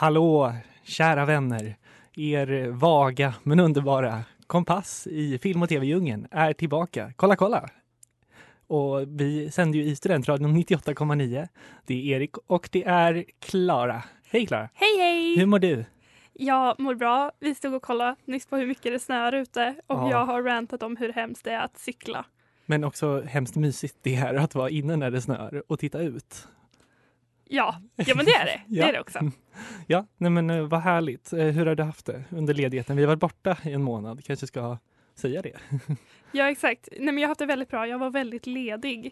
Hallå, kära vänner. Er vaga men underbara kompass i film och tv-djungeln är tillbaka. Kolla, kolla! Och vi sänder ju i Studentradion 98,9. Det är Erik och det är Klara. Hej Klara! Hej hej! Hur mår du? Jag mår bra. Vi stod och kollade nyss på hur mycket det snöar ute och Ja. jag har rantat om hur hemskt det är att cykla. Men också hemskt mysigt det är att vara inne när det snör och titta ut. Ja, ja men det är det. Ja. Det är det också. Ja, nej men eh, vad härligt. Eh, Hur har du haft det under ledigheten? Vi har varit borta i en månad, kanske ska säga det. Ja exakt. Nej, men jag har haft det väldigt bra. Jag var väldigt ledig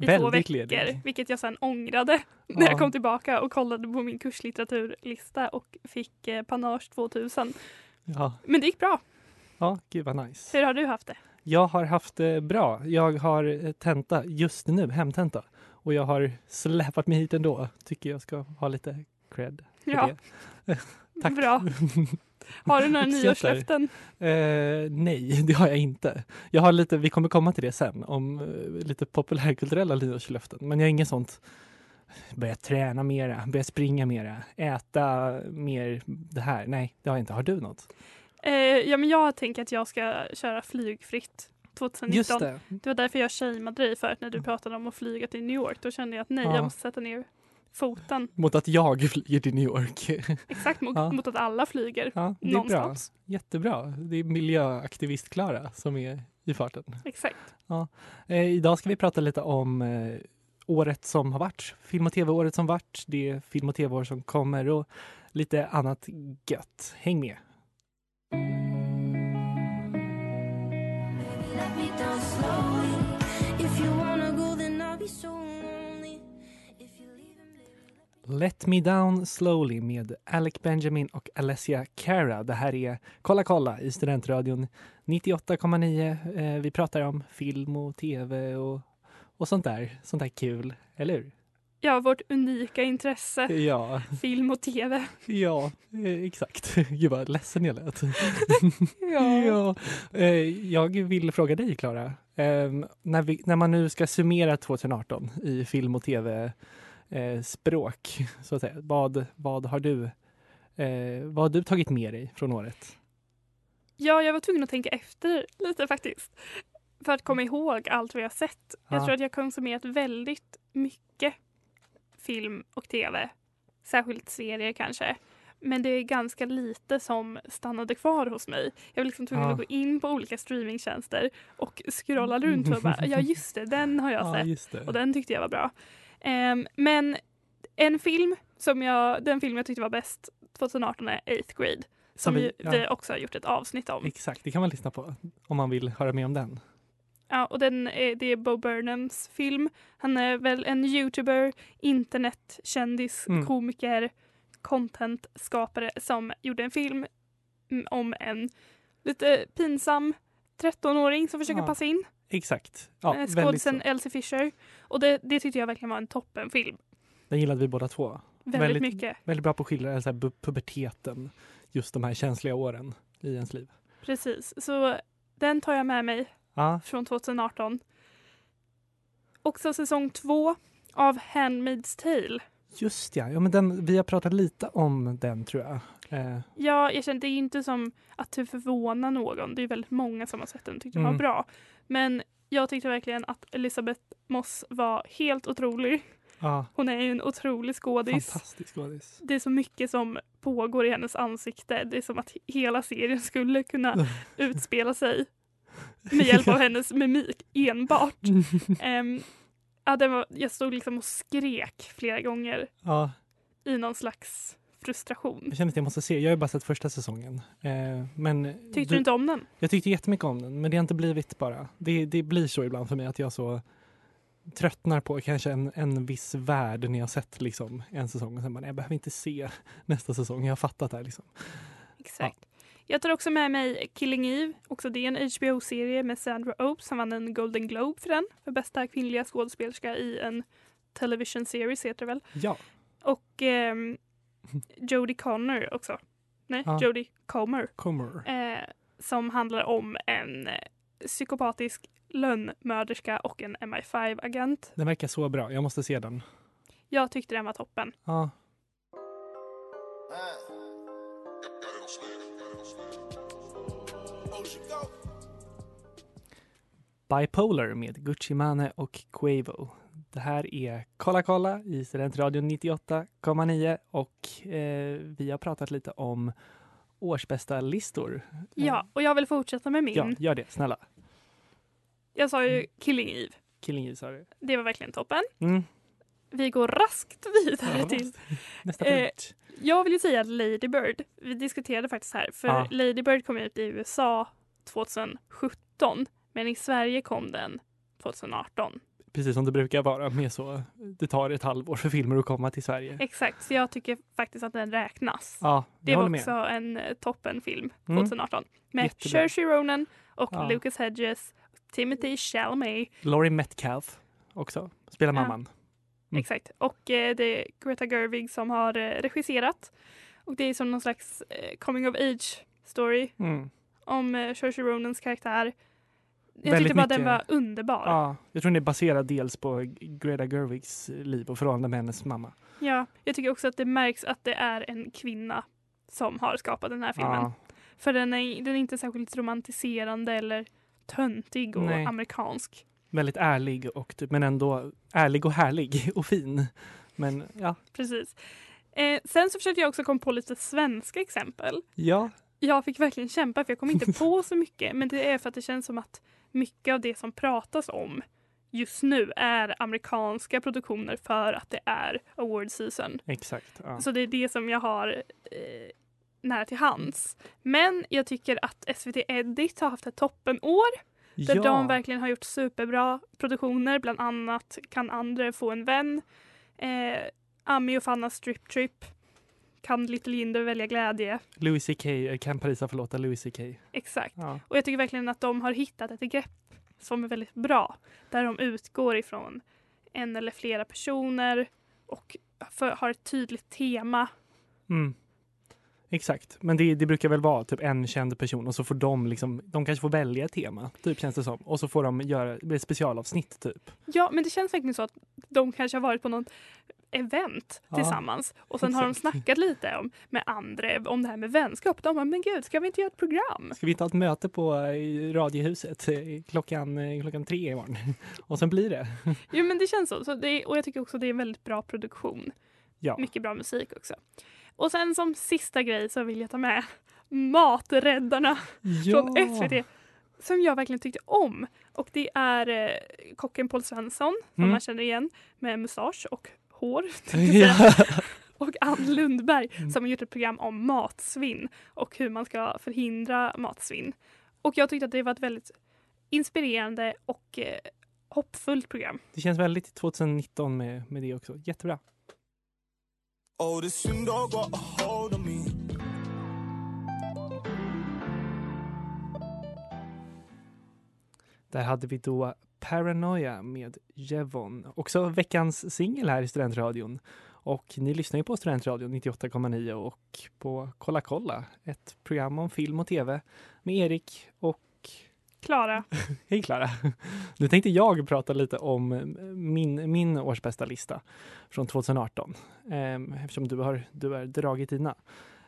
i två Väldigt veckor, ledig. vilket jag sen ångrade när Ja. jag kom tillbaka och kollade på min kurslitteraturlista och fick eh, Panage 2000. Ja, Men det gick bra. ja, gud vad nice. Hur har du haft det? Jag har haft det bra. Jag har eh, tenta just nu, hemtenta. Och jag har släpat mig hit ändå. Tycker jag ska ha lite cred för Ja. det. Tack. Bra. Har du några nyårslöften? Eh, nej, det har jag inte. Jag har lite, vi kommer komma till det sen, om eh, lite populärkulturella nyårslöften. Men jag har inget sånt börja träna mera, börja springa mera, äta mer det här. Nej, det har jag inte. Har du något? Eh, ja, men jag tänker att jag ska köra flygfritt 2019. Just det. Det var därför jag shameade dig förut när du pratade om att flyga till New York. Då kände jag att nej, Ja. jag måste sätta ner foten. Mot att jag flyger till New York. Exakt mot, Ja. mot att alla flyger Ja, det är bra. någonstans. Jättebra. Det är miljöaktivist-Klara som är i farten. Exakt. Eh, idag ska vi prata lite om eh, året som har varit, film och tv-året som varit, det film och tv-år som kommer och lite annat gött. Häng med! Let me down slowly med Alec Benjamin och Alessia Cara. Det här är Kolla kolla i Studentradion 98,9. Eh, vi pratar om film och tv och, och sånt där. Sånt där kul, eller hur? Ja, vårt unika intresse, Ja, film och tv. ja, eh, exakt. Gud vad ledsen jag lät. Ja. Eh, jag vill fråga dig, Klara. Eh, när, när man nu ska summera 2018 i film och tv-språk, så att säga, vad, vad, har du, eh, vad har du tagit med dig från året? Ja, jag var tvungen att tänka efter lite faktiskt. För att komma ihåg allt vi har sett. Jag Ja. tror att jag konsumerat väldigt mycket film och tv. Särskilt serier kanske. Men det är ganska lite som stannade kvar hos mig. Jag var liksom tvungen Ja. att gå in på olika streamingtjänster och scrolla runt och bara, ja just det, den har jag sett. just det. Och den tyckte jag var bra. Ehm, men en film som jag, den film jag tyckte var bäst 2018 är Eighth Grade. Som, vi, ja, vi också har gjort ett avsnitt om. Exakt, det kan man lyssna på om man vill höra mer om den. Ja, och den är, det är Bo Burnhams film. Han är väl en youtuber, internetkändis, Mm. komiker, contentskapare som gjorde en film mm, om en lite pinsam 13-åring som försöker Ja, passa in. Exakt. Ja, väldigt Skådisen. Elsie Fisher. Och det, det tyckte jag verkligen var en toppenfilm. Den gillade vi båda två. Väldigt, Väldigt- mycket. Väldigt bra på att skildra så här, pu- puberteten, just de här känsliga åren i ens liv. Precis. Så den tar jag med mig Ja, från 2018. Också säsong två av Handmaid's Tale. just ja. ja men den, vi har pratat lite om den tror jag. Eh, Ja, jag kände det är inte som att det förvånar någon. Det är väldigt många som har sett den och tyckte den var Mm. bra. Men jag tyckte verkligen att Elisabeth Moss var helt otrolig. ja, Hon är ju en otrolig skådis. fantastisk skådis. Det är så mycket som pågår i hennes ansikte. Det är som att hela serien skulle kunna utspela sig med hjälp av hennes mimik enbart. Ehm, ja, den var, jag stod liksom och skrek flera gånger ja, i någon slags frustration. jag känner att jag måste se. Jag har ju bara sett första säsongen. Eh, men Tyckte du inte om den? Jag tyckte jättemycket om den, men det har inte blivit bara. Det, det blir så ibland för mig att jag så tröttnar på kanske en, en viss värld när jag sett liksom en säsong och sen bara, nej, jag behöver inte se nästa säsong, jag har fattat det här liksom. Exakt. Jag tar också med mig Killing Eve. Också det är en HBO-serie med Sandra Oh som vann en Golden Globe för den. För bästa kvinnliga skådespelerska i en television series heter det väl. Ja, Och ehm, Jodie Connor också. Nej, Ja. Jodie Comer. kommer. Eh, som handlar om en eh, psykopatisk lönnmörderska och en MI5-agent. Den verkar så bra, jag måste se den. Jag tyckte den var toppen. Ja, Bipolar med Gucci Mane och Quavo. Det här är Kolla kolla i Studentradion 98,9 och eh, vi har pratat lite om årsbästa listor. Ja, och jag vill fortsätta med min. Ja, gör det, snälla. Jag sa ju Killing Eve. Killing Eve sa du. Det var verkligen toppen. Mm. Vi går raskt vidare Ja. till Nästa Eh, punkt. Jag vill ju säga Lady Bird. Vi diskuterade faktiskt här, för Ja. Lady Bird kom ut i USA 2017, men i Sverige kom den 2018. Precis som det brukar vara med så, det tar ett halvår för filmer att komma till Sverige. Exakt, så jag tycker faktiskt att den räknas. Ja, det var med. också en eh, toppenfilm Mm. 2018 med Jättebra. Saoirse Ronan och Ja. Lucas Hedges, Timothy Chalamet. Laurie Metcalf också, spelar mamman. Mm. Exakt, och eh, det är Greta Gerwig som har eh, regisserat. Och det är som någon slags eh, coming of age story Mm. om eh, Saoirse Ronans karaktär. Jag tyckte bara mycket- den var underbar. Ja. Ja, jag tror den är baserad dels på Greta Gerwigs liv och förhållande med hennes mamma. jag tycker också att det märks att det är en kvinna som har skapat den här filmen. Ja, För den är, den är inte särskilt romantiserande eller töntig och Nej. amerikansk. väldigt ärlig och typ, men ändå ärlig och härlig och fin. Men ja, Precis. Eh, sen så försökte jag också komma på lite svenska exempel. ja, Jag fick verkligen kämpa för jag kom inte på så mycket. Men det är för att det känns som att mycket av det som pratas om just nu är amerikanska produktioner för att det är award season. exakt. Ja. Så det är det som jag har eh, nära till hands. Men jag tycker att SVT Edit har haft ett toppenår där ja. de verkligen har gjort superbra produktioner. Bland annat Kan andra få en vän? Eh, Ami och Fannas Strip Trip. Kan Little Jinder välja glädje? Louis CK, eh, kan Parisa förlåta Louis CK? Exakt. Ja. Och jag tycker verkligen att de har hittat ett grepp som är väldigt bra. Där de utgår ifrån en eller flera personer och för, har ett tydligt tema. Mm. Exakt, men det, det brukar väl vara typ en känd person och så får de liksom, de kanske får välja ett tema, typ känns det som. Och så får de göra ett specialavsnitt typ. Ja, men det känns verkligen så att de kanske har varit på något event Ja, tillsammans och sen har de snackat lite om, med andra om det här med vänskap. De bara, men gud, ska vi inte göra ett program? Ska vi ta ett möte på eh, Radiohuset eh, klockan, eh, klockan tre imorgon? Och sen blir det. Jo, men det känns så. så det och jag tycker också det är en väldigt bra produktion. Ja. Mycket bra musik också. Och sen som sista grej så vill jag ta med Maträddarna från SVT som jag verkligen tyckte om. Och det är eh, kocken Paul Svensson som Mm. man känner igen med mustasch och hår. Ja. Och Ann Lundberg Mm. som har gjort ett program om matsvinn och hur man ska förhindra matsvinn. Och jag tyckte att det var ett väldigt inspirerande och eh, hoppfullt program. Det känns väldigt 2019 med, med det också. Jättebra. Oh, this window got a hold of me. Där hade vi då Paranoia med Jevon. Också veckans singel här i Studentradion. Och ni lyssnar ju på Studentradion 98,9 och på Kolla kolla, ett program om film och tv med Erik och Klara, Hej Klara! Nu tänkte jag prata lite om min, min årsbästa lista från 2018 um, eftersom du har, du har dragit dina.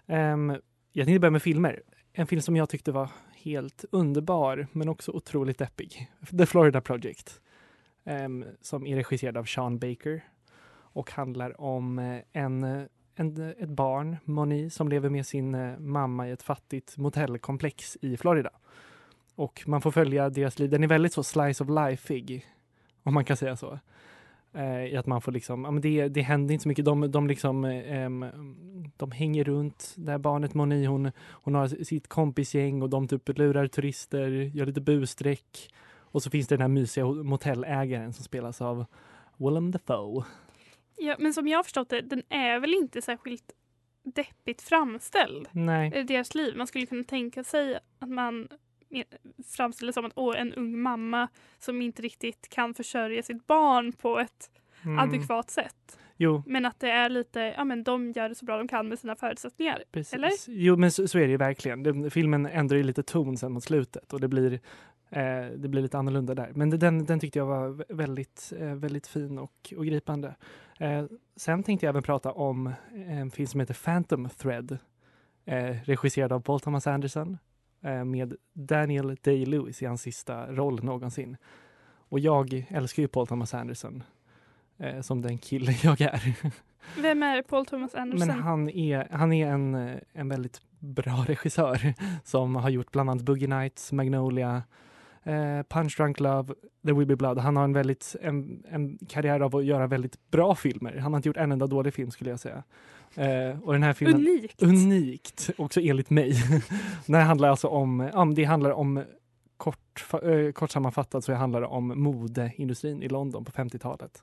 Ehm, jag tänkte börja med filmer. En film som jag tyckte var helt underbar men också otroligt deppig. The Florida Project. Ehm, som är regisserad av Sean Baker och handlar om eh, en, eh, en, eh, ett barn, Moni, som lever med sin mamma i ett fattigt motellkomplex i Florida. Och man får följa deras liv. Den är väldigt så slice of life-ig, om man kan säga så. Eh, I att man får liksom, ja, men det, det händer inte så mycket. De, de liksom, eh, de hänger runt. Det här barnet Moni, hon, hon har sitt kompisgäng och de typ lurar turister, gör lite busstreck. Och så finns det den här mysiga motellägaren som spelas av Willem Dafoe. Ja, men som jag har förstått det, den är väl inte särskilt deppigt framställd. Nej, i deras liv. Man skulle kunna tänka sig att man framställer som att åh, en ung mamma som inte riktigt kan försörja sitt barn på ett mm, adekvat sätt. jo, Men att det är lite, ja men de gör det så bra de kan med sina förutsättningar. precis. Eller? Jo, men så, så är det ju verkligen. Den, filmen ändrar ju lite ton sen mot slutet och det blir, eh, det blir lite annorlunda där. Men det- den, den tyckte jag var vä- väldigt, eh, väldigt fin och, och gripande. Eh, sen tänkte jag även prata om en film som heter Phantom Thread, eh, regisserad av Paul Thomas Anderson med Daniel Day-Lewis i hans sista roll någonsin. Och jag älskar ju Paul Thomas Anderson eh, som den kille jag är. Vem är Paul Thomas Anderson? Men han är, han är en, eh, en väldigt bra regissör som har gjort bland annat Boogie Nights, Magnolia, eh, Punch Drunk Love, There Will Be Blood. Han har en, väldigt, en, en karriär av att göra väldigt bra filmer. Han har inte gjort en enda dålig film skulle jag säga. Eh, och den här filmen, Unikt. unikt, också enligt mig. här handlar alltså om, ja, det handlar om kort, eh, kort sammanfattat så handlar det om modeindustrin i London på 50-talet.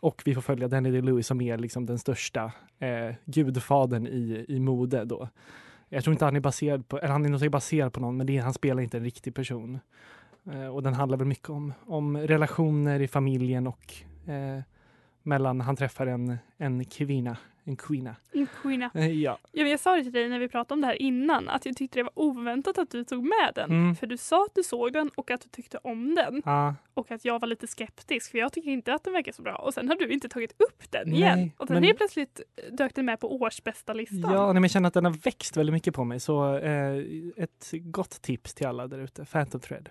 Och vi får följa Danny Day-Lewis som är liksom den största eh, gudfadern i, i mode då. Jag tror inte han är baserad på, eller han är nog baserad på någon, men det han spelar inte en riktig person. Eh, och den handlar väl mycket om, om relationer i familjen och eh, mellan, han träffar en, en kvinna, en kvinna. En kvinna. Eh, ja. Ja, jag sa det till dig när vi pratade om det här innan att jag tyckte det var oväntat att du tog med den. Mm. För du sa att du såg den och att du tyckte om den. Ja, Och att jag var lite skeptisk för jag tycker inte att den verkar så bra. Och sen har du inte tagit upp den igen. Nej, och sen men- helt plötsligt dök den med på årsbästa listan. ja nej, men jag känner att den har växt väldigt mycket på mig. Så eh, ett gott tips till alla där ute. Phantom Thread.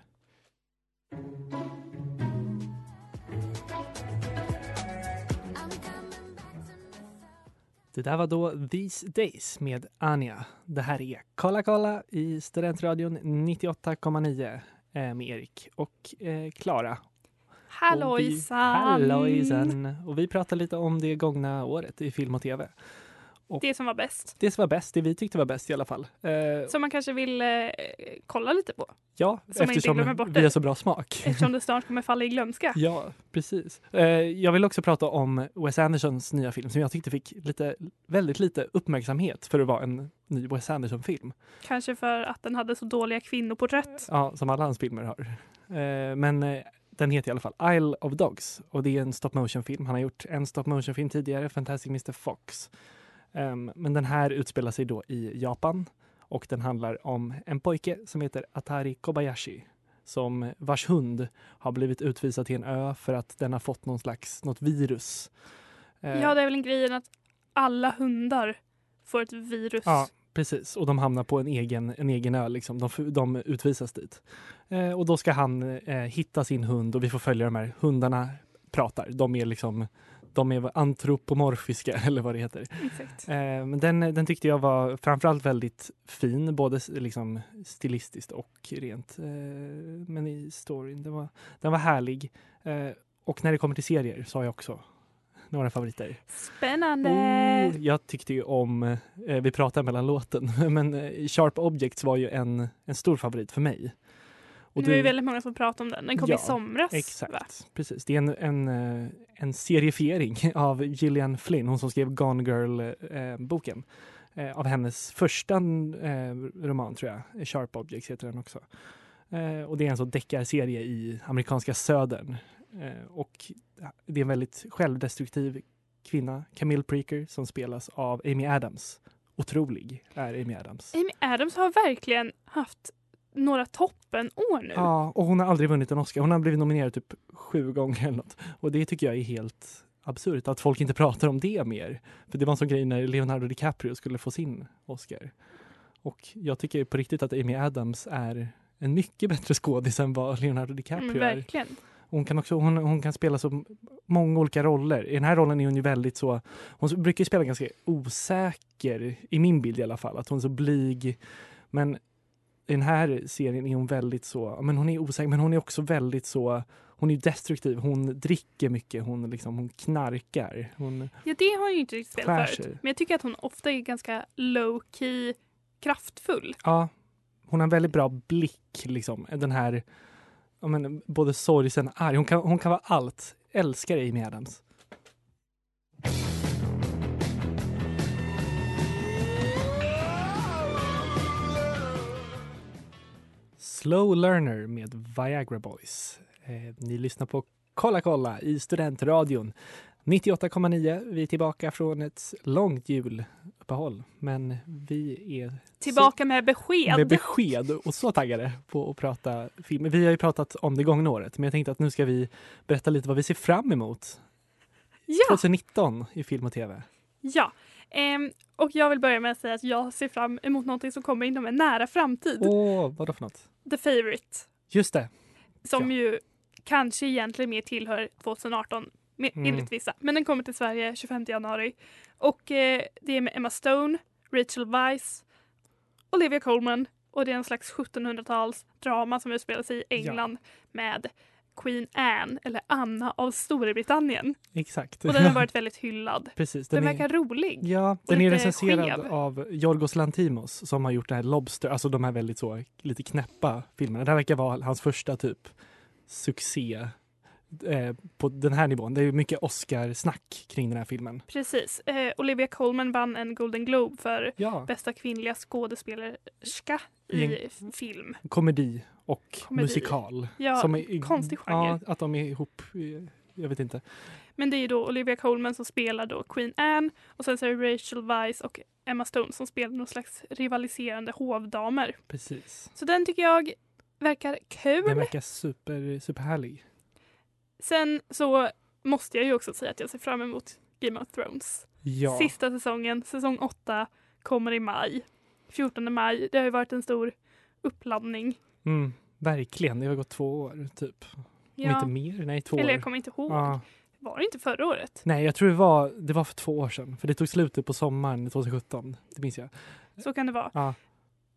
Det där var då These Days med Anja. Det här är Kolla kolla i Studentradion 98,9 eh, med Erik och eh, Klara. Vi- Hallojsan! Hallojsan! Och vi pratar lite om det gångna året i film och tv. Det som var bäst. Det som var bäst, det vi tyckte var bäst i alla fall. Eh, Som man kanske vill eh, kolla lite på. ja, man inte eftersom vi det. har så bra smak. Eftersom det snart kommer falla i glömska. Ja, precis. Eh, jag vill också prata om Wes Andersons nya film som jag tyckte fick lite, väldigt lite uppmärksamhet för att vara en ny Wes Anderson-film. Kanske för att den hade så dåliga kvinnoporträtt. Ja, som alla hans filmer har. Eh, men eh, den heter i alla fall Isle of Dogs och det är en stop motion-film. Han har gjort en stop motion-film tidigare, Fantastic Mr Fox. Ehm, men den här utspelar sig då i Japan och den handlar om en pojke som heter Atari Kobayashi som vars hund har blivit utvisad till en ö för att den har fått någon slags något virus. Eh, Ja, det är väl en grejen att alla hundar får ett virus. Ja, precis. Och de hamnar på en egen, en egen ö. Liksom. De, de utvisas dit. Eh, och då ska han eh, hitta sin hund och vi får följa de här hundarna pratar. De är liksom de är antropomorfiska eller vad det heter. Exakt. Eh, men den, den tyckte jag var framförallt väldigt fin, både liksom stilistiskt och rent. Eh, men i storyn, den var, den var härlig. Eh, och när det kommer till serier så har jag också några favoriter. Spännande! Oh, jag tyckte ju om, vi pratade mellan låten, men Sharp Objects var ju en, en stor favorit för mig. Och det var ju väldigt många som pratade om den. Den kom Ja, i somras. Va? Exakt, precis. Det är en, en, eh, en serifiering av Gillian Flynn, hon som skrev Gone Girl-boken. Eh, av hennes första eh, roman tror jag, Sharp Objects heter den också. Eh, och det är en sån deckarserie i amerikanska södern. Eh, och det är en väldigt självdestruktiv kvinna, Camille Preaker, som spelas av Amy Adams. Otrolig är Amy Adams. Amy Adams har verkligen haft några toppenår nu. Ja, och hon har aldrig vunnit en Oscar. Hon har blivit nominerad typ sju gånger eller något. Och det tycker jag är helt absurt att folk inte pratar om det mer. För det var en sån grej när Leonardo DiCaprio skulle få sin Oscar. Och jag tycker på riktigt att Amy Adams är en mycket bättre skådis än vad Leonardo DiCaprio Mm, är. verkligen. Hon kan också hon, hon kan spela så många olika roller. I den här rollen är hon ju väldigt så, hon brukar ju spela ganska osäker, i min bild i alla fall, att hon är så blyg. Men i den här serien är hon väldigt så, men hon är osäker men hon är också väldigt så, hon är destruktiv, hon dricker mycket, hon, liksom, hon knarkar. Hon, Ja, det har jag ju inte riktigt spelat förut. Men jag tycker att hon ofta är ganska low key kraftfull. ja, hon har en väldigt bra blick, liksom. Den här men, både sorgsen och arg. Hon kan, hon kan vara allt. Älskar Amy Adams. Slow Learner med Viagra Boys. Eh, ni lyssnar på Kolla kolla i Studentradion 98,9. Vi är tillbaka från ett långt juluppehåll, men vi är Tillbaka med besked. med besked och så taggade på att prata film. Vi har ju pratat om det gångna året, men jag tänkte att nu ska vi berätta lite vad vi ser fram emot ja, 2019 i film och tv. ja. Ehm, och jag vill börja med att säga att jag ser fram emot någonting som kommer inom en nära framtid. Åh, vad då för något? The Favourite. Just det, Som Ja. ju kanske egentligen mer tillhör 2018 med, Mm. enligt vissa. Men den kommer till Sverige 25 januari. Och eh, det är med Emma Stone, Rachel Weisz, Olivia Colman och det är en slags 1700-tals drama som utspelar sig i England med Queen Anne, eller Anna av Storbritannien. exakt. Och den har varit väldigt hyllad. Precis, Den, den, verkar rolig. Ja, den är recenserad skev. av Yorgos Lantimos som har gjort det här Lobster, alltså de här väldigt så lite knäppa filmerna. Det här verkar vara hans första typ succé eh, på den här nivån. Det är mycket Oscar-snack kring den här filmen. Precis. Eh, Olivia Colman vann en Golden Globe för Ja, bästa kvinliga skådespelerska I en- film. komedi och Komedi. musikal. Ja, som är, konstig genre. Ja, att de är ihop. Jag vet inte. Men det är då Olivia Colman som spelar då Queen Anne och sen så är det Rachel Weisz och Emma Stone som spelar någon slags rivaliserande hovdamer. Precis. Så den tycker jag verkar kul. Den verkar super, superhärlig. Sen så måste jag ju också säga att jag ser fram emot Game of Thrones. Ja, Sista säsongen, säsong 8, kommer i maj. 14 maj. Det har ju varit en stor uppladdning. mm, verkligen. Det har gått två år typ. Om Ja. inte mer. Nej, två Eller år. jag kommer inte ihåg. Ja. Var det inte förra året? Nej, jag tror det var, det var för två år sedan. För det tog slutet på sommaren 2017. Det minns jag. Så kan det vara. Ja.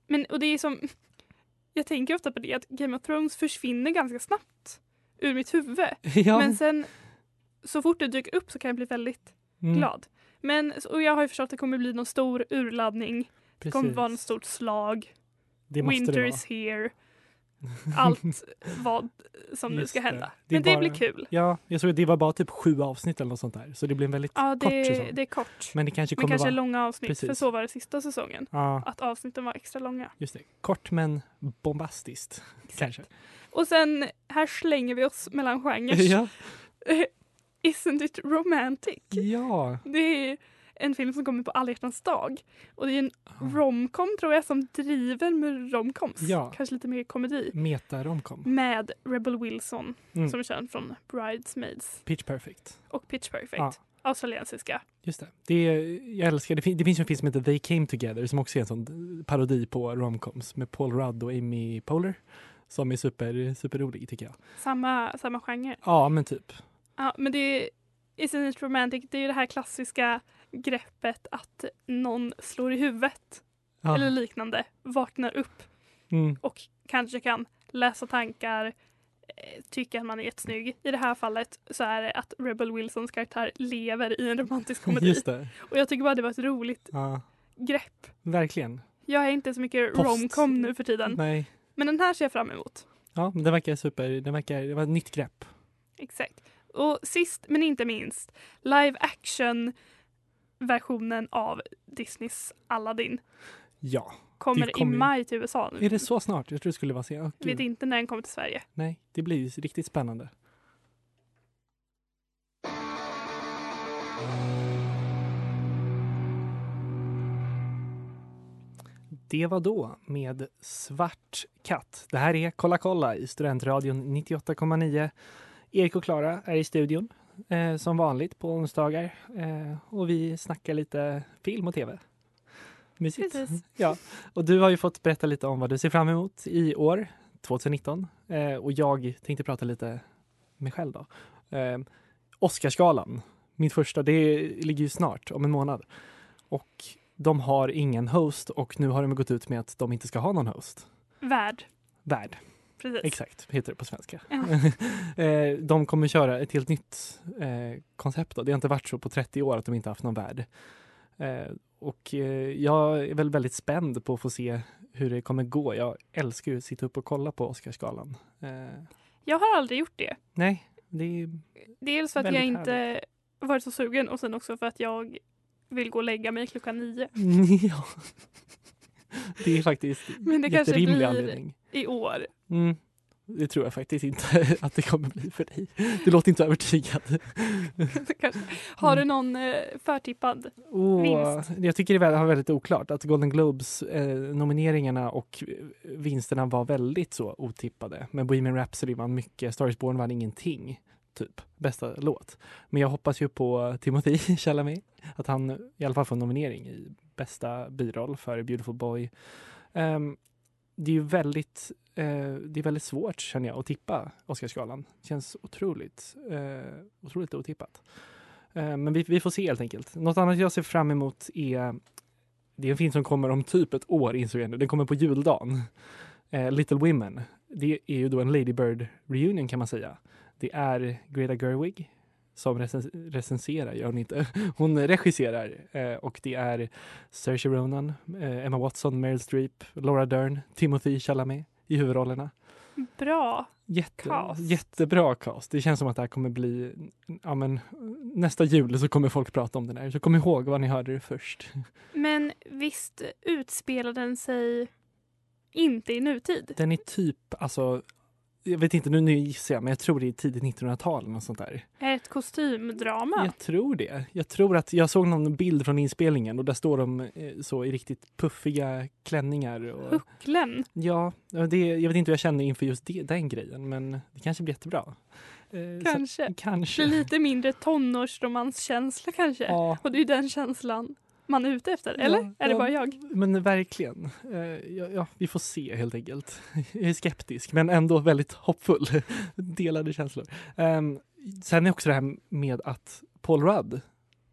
Men och det är som... Jag tänker ofta på det att Game of Thrones försvinner ganska snabbt ur mitt huvud. ja. Men sen så fort det dyker upp så kan jag bli väldigt mm, glad. Men, och jag har ju förstått att det kommer bli någon stor urladdning. Det kommer precis. vara något stort slag. Det måste Winter det is here. Allt vad som nu Just ska det. hända. Det är Men det bara- blir kul. Ja, jag såg att det var bara typ sju avsnitt eller något sånt där. Så det blir en väldigt Ja, kort det, säsong. det är kort. Men det kanske Men kommer kanske vara... långa avsnitt. Precis. För så var det sista säsongen. Ja, Att avsnitten var extra långa. just det. Kort men bombastiskt. Kanske. Och sen, här slänger vi oss mellan genrer. Ja. Isn't it romantic? ja. Det är en film som kommer på alla hjärtans dag. Och det är en romcom tror jag som driver med romcoms. Ja. Kanske lite mer komedi. Meta-romcom. Med Rebel Wilson Mm. som är känd från Bridesmaids Pitch Perfect. och Pitch Perfect. Ja. Australiensiska. Just det. det är, jag älskar, det, fin- det finns en film som heter They Came Together som också är en sån parodi på romcoms med Paul Rudd och Amy Poehler. Som är super, superrolig tycker jag. Samma, samma genre. Ja, men typ. Ja, men det är Isn't it romantic? Det är ju det här klassiska greppet att någon slår i huvudet Ja. eller liknande, vaknar upp Mm. och kanske kan läsa tankar, eh, tycka att man är jättesnygg. I det här fallet så är det att Rebel Wilsons karaktär lever i en romantisk komedi. Och jag tycker bara det var ett roligt Ja, grepp. verkligen. Jag är inte så mycket romcom nu för tiden, Nej. men den här ser jag fram emot. Ja, men det verkar super. Det verkar, det var ett nytt grepp. Exakt. Och sist men inte minst, live action versionen av Disneys Aladdin Ja. kommer, kommer i maj till USA nu. Är det så snart? Jag tror det skulle vara sen. Jag vet inte när den kommer till Sverige. Nej, det blir ju riktigt spännande. Det var då med Svart katt. Det här är Kolla kolla i Studentradion 98,9. Erik och Klara är i studion eh, som vanligt på onsdagar eh, och vi snackar lite film och tv. Mysigt. Precis. Ja, och du har ju fått berätta lite om vad du ser fram emot i år, 2019. Eh, och jag tänkte prata lite mig själv då. Eh, Oscarsgalan, min första, det ligger ju snart, om en månad. Och de har ingen host och nu har de gått ut med att de inte ska ha någon host. Värd. Värd, Precis. exakt, heter det på svenska. Ja. Eh, de kommer köra ett helt nytt eh, koncept. Då. Det har inte varit så på 30 år att de inte haft någon värd. Eh, och jag är väl väldigt spänd på att få se hur det kommer gå. Jag älskar ju att sitta upp och kolla på Oscarsgalan. Jag har aldrig gjort det. Nej, det är... Dels för att jag inte varit så sugen och sen också för att jag vill gå och lägga mig klockan nio. ja. Det är faktiskt Men det kanske blir anledning. i år. Mm. Det tror jag faktiskt inte att det kommer bli för dig. Du låter inte övertygad. Har du någon eh, förtippad? Åh, Vinst. jag tycker det var väldigt oklart att Golden Globes eh, nomineringarna och vinsterna var väldigt så otippade. Men Bohemian Rhapsody vann mycket, Star is Born vann ingenting. Typ bästa låt. Men jag hoppas ju på Timothy Chalamet. Att han i alla fall får en nominering i bästa biroll för Beautiful Boy. Um, det är ju väldigt, eh, det är väldigt svårt känner jag att tippa Oscarsgalan. Känns otroligt, eh, otroligt otippat. Eh, men vi, vi får se helt enkelt. Något annat jag ser fram emot är det är en film som kommer om typ ett år insåg jag nu. Den kommer på juldagen. Eh, Little Women. Det är ju då en Lady Bird reunion kan man säga. Det är Greta Gerwig som recens- recenserar, gör hon inte. Hon regisserar eh, och det är Saoirse Ronan, eh, Emma Watson, Meryl Streep, Laura Dern, Timothy Chalamet i huvudrollerna. Bra. Jätte, Cast. Jättebra cast. Det känns som att det här kommer bli, ja men nästa jul så kommer folk prata om den här. Så kom ihåg vad ni hörde det först. Men visst utspelar den sig inte i nutid? Den är typ, alltså, jag vet inte, nu, nu gissar jag, men jag tror det är tidigt 1900-tal eller något sånt där. Är det ett kostymdrama? Jag tror det. Jag tror att, jag såg någon bild från inspelningen och där står de eh, så i riktigt puffiga klänningar. Och, Hucklen? ja, det, jag vet inte hur jag känner inför just det, den grejen, men det kanske blir jättebra. Eh, så- Kanske. Kanske. Blir lite mindre tonårsromanskänsla kanske? Ja, Och det är den känslan man är ute efter, eller? Ja, är det ja. bara jag? Men verkligen. Eh, ja, ja, vi får se helt enkelt. Jag är skeptisk men ändå väldigt hoppfull. Delade känslor. Um, sen är också det här med att Paul Rudd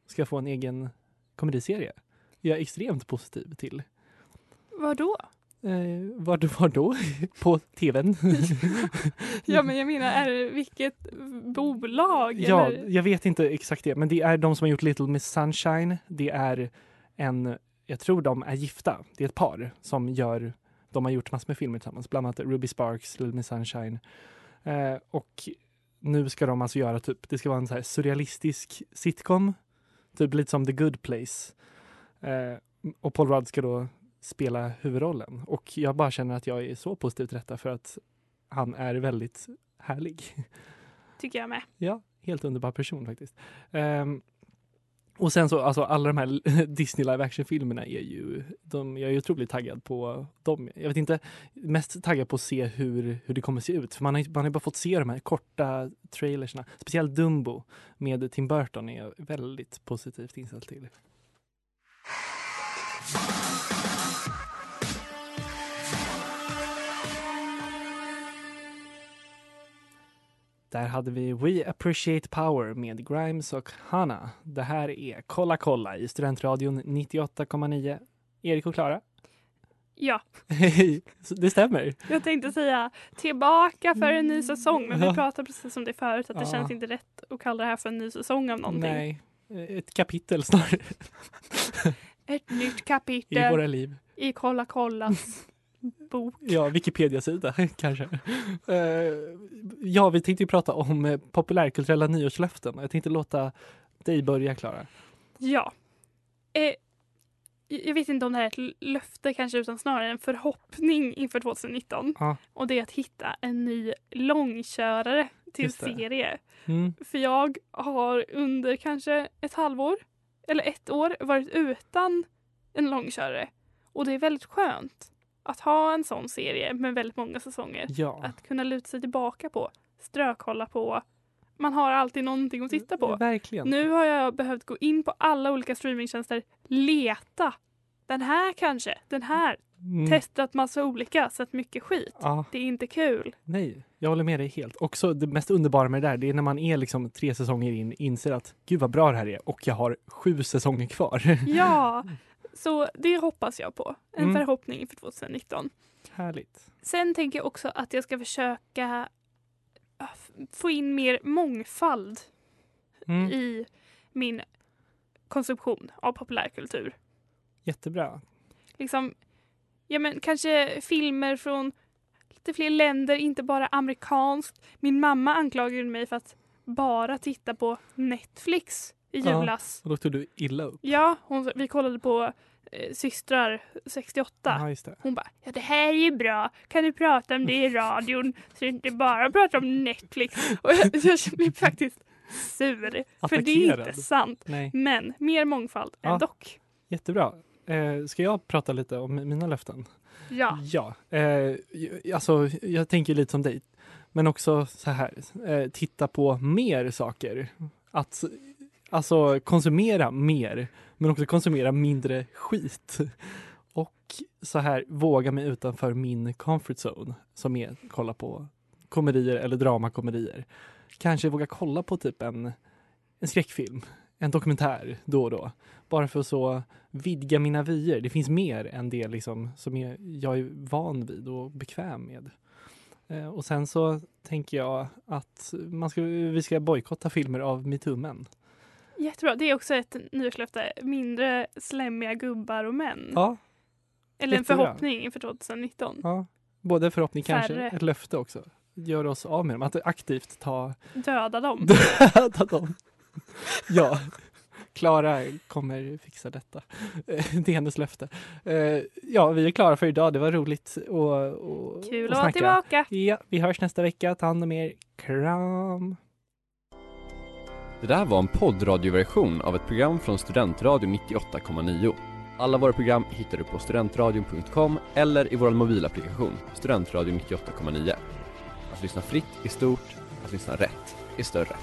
ska få en egen komediserie. Jag är extremt positiv till. Vadå? Eh, var, var då? På tvn? Ja men jag menar, är det vilket bolag? Ja, eller? jag vet inte exakt det, men det är de som har gjort Little Miss Sunshine. Det är en, jag tror de är gifta. Det är ett par som gör, de har gjort massor med filmer tillsammans, bland annat Ruby Sparks, Little Miss Sunshine. Eh, och nu ska de alltså göra typ, det ska vara en så surrealistisk sitcom, typ lite som The Good Place. Eh, och Paul Rudd ska då spela huvudrollen. Och jag bara känner att jag är så positiv till detta för att han är väldigt härlig. Tycker jag med. Ja, helt underbar person faktiskt. Ehm, och sen så, alltså alla de här Disney live action-filmerna är ju, de, jag är ju otroligt taggad på dem. Jag vet inte, mest taggad på att se hur, hur det kommer se ut. För man har, man har bara fått se de här korta trailersna. Speciellt Dumbo med Tim Burton är jag väldigt positivt inställd till. Där hade vi We Appreciate Power med Grimes och Hanna. Det här är Kolla kolla i Studentradion 98,9. Erik och Klara. Ja, Det stämmer. jag tänkte säga tillbaka för en ny säsong men vi Ja. pratade precis om det förut att det Ja. känns inte rätt att kalla det här för en ny säsong av någonting. Nej, ett kapitel snarare Ett nytt i kapitel våra liv. i Kolla kollas bok. Ja, Wikipedia-sida kanske. Eh, ja, vi tänkte ju prata om eh, populärkulturella nyårslöften. Jag tänkte låta dig börja, Klara. Ja. Eh, jag vet inte om det här är ett löfte kanske utan snarare en förhoppning inför 2019. Ja. Och det är att hitta en ny långkörare till serie. Mm. För jag har under kanske ett halvår eller ett år varit utan en långkörare. Och det är väldigt skönt att ha en sån serie med väldigt många säsonger. Ja, Att kunna luta sig tillbaka på, strökolla på. Man har alltid någonting att titta på. verkligen. Nu har jag behövt gå in på alla olika streamingtjänster, leta. Den här kanske, den här. Mm. Testat massa olika, sett mycket skit. Ja. Det är inte kul. Nej, jag håller med dig helt. Också det mest underbara med det där, det är när man är liksom tre säsonger in, inser att gud vad bra det här är och jag har sju säsonger kvar. Ja, så det hoppas jag på. En Mm. förhoppning inför 2019. Härligt. Sen tänker jag också att jag ska försöka få in mer mångfald Mm. i min konsumtion av populärkultur. Jättebra. Liksom, ja men kanske filmer från lite fler länder, inte bara amerikanskt. Min mamma anklagade mig för att bara titta på Netflix i Ja. julas. Och då tog du illa upp. Ja, hon, vi kollade på eh, Systrar 68. Ja, just det. Hon bara, ja det här är ju bra, kan du prata om det i radion så du inte bara pratar om Netflix. Och jag, jag blev faktiskt sur, för det är Attackerad. inte sant. Nej, Men mer mångfald Ja. än dock. jättebra. Eh, ska jag prata lite om mina löften? Ja, Ja, eh, alltså jag tänker lite som dig. Men också så här, eh, titta på mer saker. Att alltså konsumera mer, men också konsumera mindre skit. Och så här, våga mig utanför min comfort zone, som är att kolla på komedier eller dramakomedier. Kanske våga kolla på typ en, en skräckfilm, en dokumentär då och då. Bara för att så vidga mina vyer. Det finns mer än det liksom som är, jag är van vid och bekväm med. Eh, och sen så tänker jag att man ska, vi ska bojkotta filmer av metoo-män jättebra. Det är också ett nyårslöfte. Mindre slämmiga gubbar och män. Ja, Eller en förhoppning inför 2019. ja. Både förhoppning kanske, Färre. ett löfte också. Gör oss av med dem, att aktivt ta Döda dem. ta dem. Ja, Klara kommer fixa detta. Eh, Det är hennes löfte. Eh, Ja, vi är klara för idag. Det var roligt att och, Kul att vara tillbaka. Ja, vi hörs nästa vecka. Ta hand om er. Kram! Det där var en poddradioversion av ett program från Studentradion 98,9. Alla våra program hittar du på studentradion.com eller i vår mobilapplikation Studentradion 98,9. Att lyssna fritt är stort, att lyssna rätt är större.